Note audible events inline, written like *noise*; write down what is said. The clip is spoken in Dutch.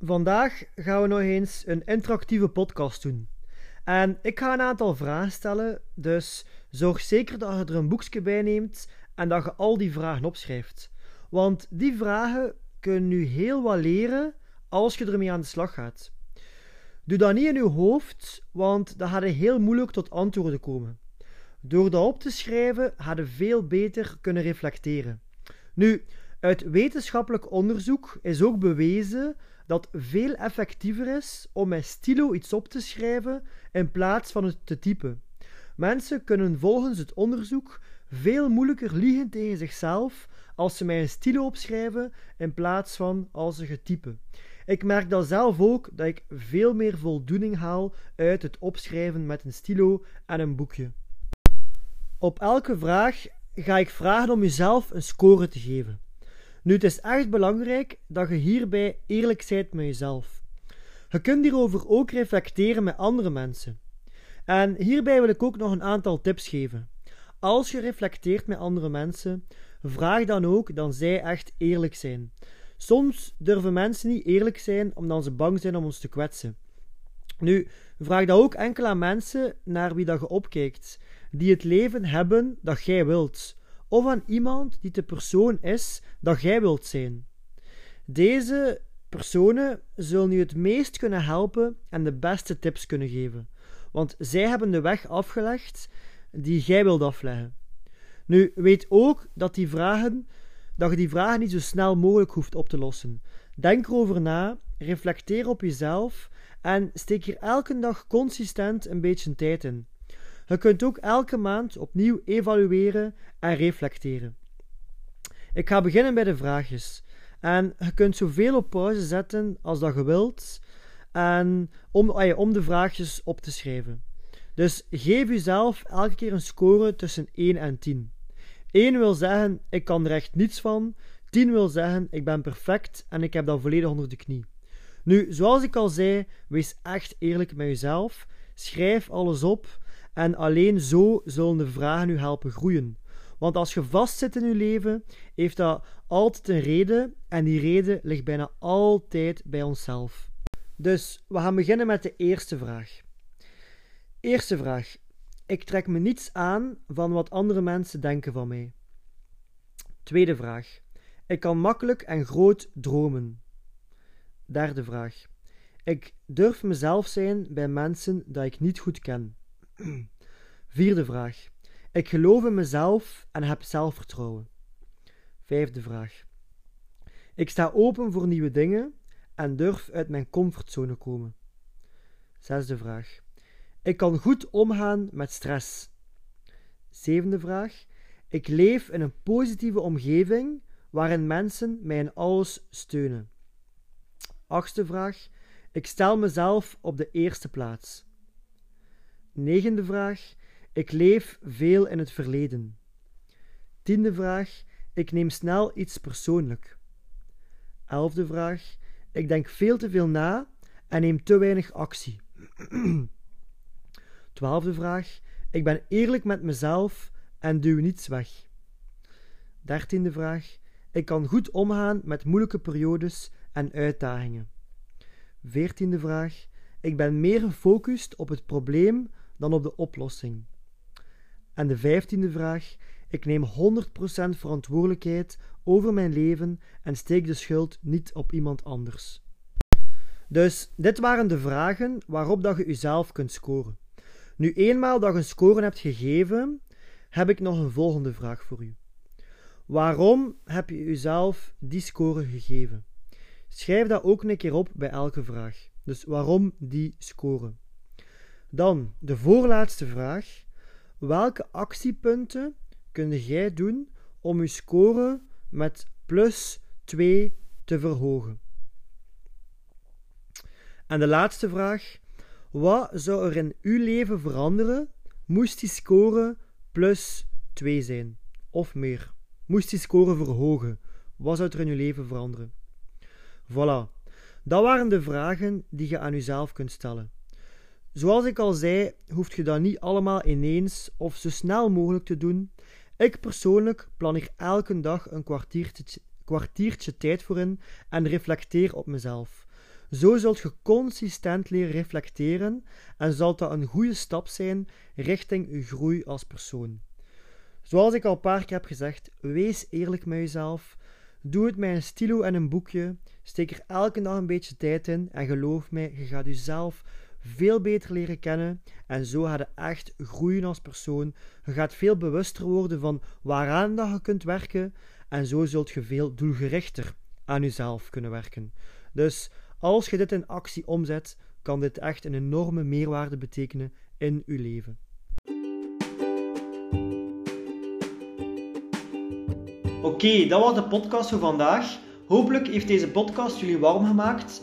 Vandaag gaan we nog eens een interactieve podcast doen. En ik ga een aantal vragen stellen, dus zorg zeker dat je er een boekje bij neemt en dat je al die vragen opschrijft. Want die vragen kunnen nu heel wat leren als je ermee aan de slag gaat. Doe dat niet in je hoofd, want dan gaat het heel moeilijk tot antwoorden komen. Door dat op te schrijven, ga je veel beter kunnen reflecteren. Nu, uit wetenschappelijk onderzoek is ook bewezen dat veel effectiever is om met stilo iets op te schrijven in plaats van het te typen. Mensen kunnen volgens het onderzoek veel moeilijker liegen tegen zichzelf als ze met een stilo opschrijven in plaats van als ze getypen. Ik merk dat zelf ook dat ik veel meer voldoening haal uit het opschrijven met een stilo en een boekje. Op elke vraag ga ik vragen om jezelf een score te geven. Nu, het is echt belangrijk dat je hierbij eerlijk bent met jezelf. Je kunt hierover ook reflecteren met andere mensen. En hierbij wil ik ook nog een aantal tips geven. Als je reflecteert met andere mensen, vraag dan ook dat zij echt eerlijk zijn. Soms durven mensen niet eerlijk zijn omdat ze bang zijn om ons te kwetsen. Nu, vraag dat ook enkel aan mensen naar wie dat je opkijkt, die het leven hebben dat jij wilt of aan iemand die de persoon is dat jij wilt zijn. Deze personen zullen je het meest kunnen helpen en de beste tips kunnen geven, want zij hebben de weg afgelegd die jij wilt afleggen. Nu, weet ook dat, die vragen, dat je die vragen niet zo snel mogelijk hoeft op te lossen. Denk erover na, reflecteer op jezelf en steek hier elke dag consistent een beetje tijd in. Je kunt ook elke maand opnieuw evalueren en reflecteren. Ik ga beginnen bij de vraagjes. En je kunt zoveel op pauze zetten als dat je wilt. En om, om de vraagjes op te schrijven. Dus geef jezelf elke keer een score tussen 1 en 10. 1 wil zeggen, ik kan er echt niets van. 10 wil zeggen, ik ben perfect en ik heb dat volledig onder de knie. Nu, zoals ik al zei, wees echt eerlijk met jezelf. Schrijf alles op en alleen zo zullen de vragen u helpen groeien. Want als je vastzit in je leven, heeft dat altijd een reden en die reden ligt bijna altijd bij onszelf. Dus we gaan beginnen met de eerste vraag. Eerste vraag. Ik trek me niets aan van wat andere mensen denken van mij. Tweede vraag. Ik kan makkelijk en groot dromen. Derde vraag. Ik durf mezelf zijn bij mensen dat ik niet goed ken. *clears throat* Vierde vraag. Ik geloof in mezelf en heb zelfvertrouwen. Vijfde vraag. Ik sta open voor nieuwe dingen en durf uit mijn comfortzone komen. Zesde vraag. Ik kan goed omgaan met stress. Zevende vraag. Ik leef in een positieve omgeving waarin mensen mij in alles steunen. Achtste vraag. Ik stel mezelf op de eerste plaats. Negende vraag. Ik leef veel in het verleden. Tiende vraag. Ik neem snel iets persoonlijk. Elfde vraag. Ik denk veel te veel na en neem te weinig actie. *clears throat* Twaalfde vraag. Ik ben eerlijk met mezelf en duw niets weg. Dertiende vraag. Ik kan goed omgaan met moeilijke periodes en uitdagingen. Veertiende vraag. Ik ben meer gefocust op het probleem dan op de oplossing. En de vijftiende vraag. Ik neem 100% verantwoordelijkheid over mijn leven en steek de schuld niet op iemand anders. Dus dit waren de vragen waarop dat je jezelf kunt scoren. Nu eenmaal dat je een score hebt gegeven, heb ik nog een volgende vraag voor u. Waarom heb je jezelf die score gegeven? Schrijf dat ook een keer op bij elke vraag. Dus waarom die score? Dan de voorlaatste vraag. Welke actiepunten kun jij doen om je score met plus 2 te verhogen. En de laatste vraag. Wat zou er in uw leven veranderen moest die score plus 2 zijn? Of meer? Moest die score verhogen? Wat zou er in uw leven veranderen? Voilà. Dat waren de vragen die je aan jezelf kunt stellen. Zoals ik al zei, hoeft je dat niet allemaal ineens of zo snel mogelijk te doen. Ik persoonlijk plan hier elke dag een kwartiertje, kwartiertje tijd voor in en reflecteer op mezelf. Zo zult je consistent leren reflecteren en zal dat een goede stap zijn richting je groei als persoon. Zoals ik al een paar keer heb gezegd, wees eerlijk met jezelf. Doe het met een stilo en een boekje. Steek er elke dag een beetje tijd in en geloof mij, je gaat jezelf veel beter leren kennen en zo gaat je echt groeien als persoon. Je gaat veel bewuster worden van waaraan dat je kunt werken en zo zult je veel doelgerichter aan jezelf kunnen werken. Dus als je dit in actie omzet, kan dit echt een enorme meerwaarde betekenen in je leven. Oké, dat was de podcast voor vandaag. Hopelijk heeft deze podcast jullie warm gemaakt